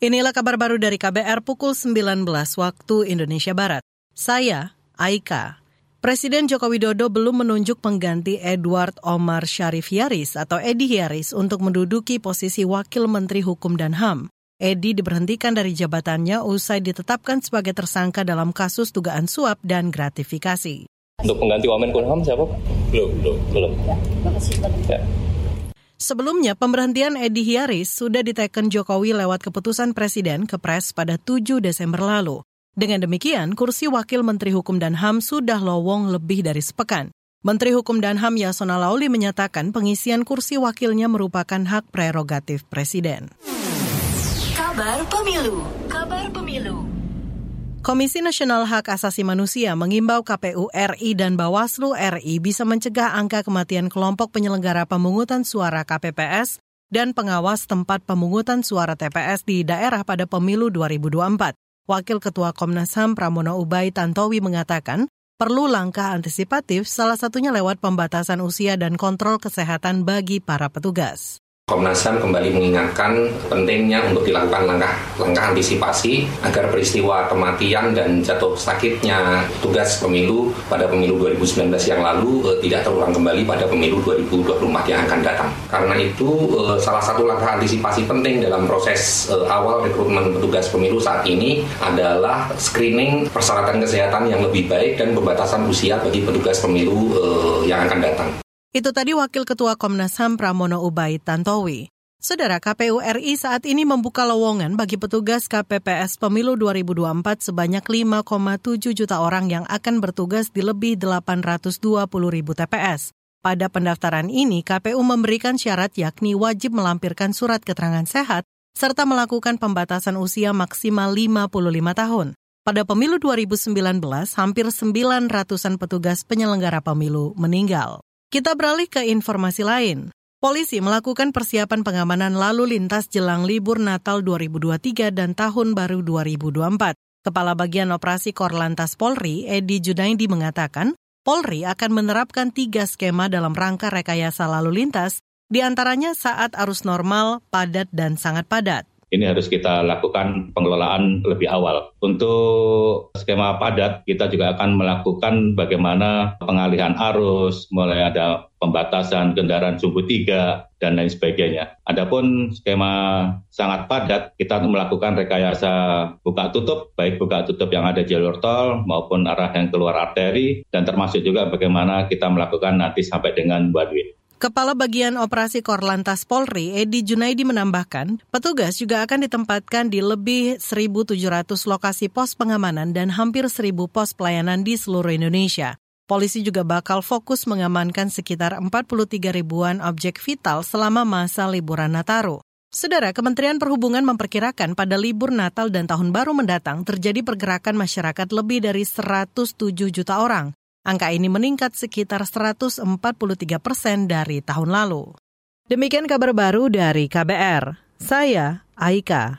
Inilah kabar baru dari KBR pukul 19 waktu Indonesia Barat. Saya, Aika. Presiden Joko Widodo belum menunjuk pengganti Edward Omar Sharif Yaris atau Edi Yaris untuk menduduki posisi Wakil Menteri Hukum dan HAM. Edi diberhentikan dari jabatannya usai ditetapkan sebagai tersangka dalam kasus dugaan suap dan gratifikasi. Untuk pengganti Wamen Kumham siapa? Belum, belum, belum. Ya, ya. Sebelumnya, pemberhentian Edi Hiaris sudah diteken Jokowi lewat keputusan Presiden Kepres pada 7 Desember lalu. Dengan demikian, kursi Wakil Menteri Hukum dan HAM sudah lowong lebih dari sepekan. Menteri Hukum dan HAM Yasona Lauli menyatakan pengisian kursi wakilnya merupakan hak prerogatif Presiden. Kabar Pemilu Kabar Pemilu Komisi Nasional Hak Asasi Manusia mengimbau KPU RI dan Bawaslu RI bisa mencegah angka kematian kelompok penyelenggara pemungutan suara KPPS dan pengawas tempat pemungutan suara TPS di daerah pada pemilu 2024. Wakil Ketua Komnas HAM Pramono Ubay Tantowi mengatakan, perlu langkah antisipatif salah satunya lewat pembatasan usia dan kontrol kesehatan bagi para petugas. Komnas HAM kembali mengingatkan pentingnya untuk dilakukan langkah-langkah antisipasi agar peristiwa kematian dan jatuh sakitnya tugas pemilu pada pemilu 2019 yang lalu eh, tidak terulang kembali pada pemilu 2024 yang akan datang. Karena itu eh, salah satu langkah antisipasi penting dalam proses eh, awal rekrutmen petugas pemilu saat ini adalah screening persyaratan kesehatan yang lebih baik dan pembatasan usia bagi petugas pemilu eh, yang akan datang. Itu tadi Wakil Ketua Komnas HAM Pramono Ubaid Tantowi. Saudara KPU RI saat ini membuka lowongan bagi petugas KPPS Pemilu 2024 sebanyak 5,7 juta orang yang akan bertugas di lebih 820 ribu TPS. Pada pendaftaran ini, KPU memberikan syarat yakni wajib melampirkan surat keterangan sehat serta melakukan pembatasan usia maksimal 55 tahun. Pada pemilu 2019, hampir 900-an petugas penyelenggara pemilu meninggal. Kita beralih ke informasi lain. Polisi melakukan persiapan pengamanan lalu lintas jelang libur Natal 2023 dan Tahun Baru 2024. Kepala Bagian Operasi Korlantas Polri, Edi Junaidi mengatakan, Polri akan menerapkan tiga skema dalam rangka rekayasa lalu lintas, di antaranya saat arus normal, padat, dan sangat padat ini harus kita lakukan pengelolaan lebih awal. Untuk skema padat, kita juga akan melakukan bagaimana pengalihan arus, mulai ada pembatasan kendaraan sumbu tiga, dan lain sebagainya. Adapun skema sangat padat, kita melakukan rekayasa buka tutup, baik buka tutup yang ada jalur tol maupun arah yang keluar arteri, dan termasuk juga bagaimana kita melakukan nanti sampai dengan one. Kepala Bagian Operasi Korlantas Polri, Edi Junaidi menambahkan, petugas juga akan ditempatkan di lebih 1.700 lokasi pos pengamanan dan hampir 1.000 pos pelayanan di seluruh Indonesia. Polisi juga bakal fokus mengamankan sekitar 43 ribuan objek vital selama masa liburan Nataru. Saudara, Kementerian Perhubungan memperkirakan pada libur Natal dan Tahun Baru mendatang terjadi pergerakan masyarakat lebih dari 107 juta orang. Angka ini meningkat sekitar 143 persen dari tahun lalu. Demikian kabar baru dari KBR. Saya Aika.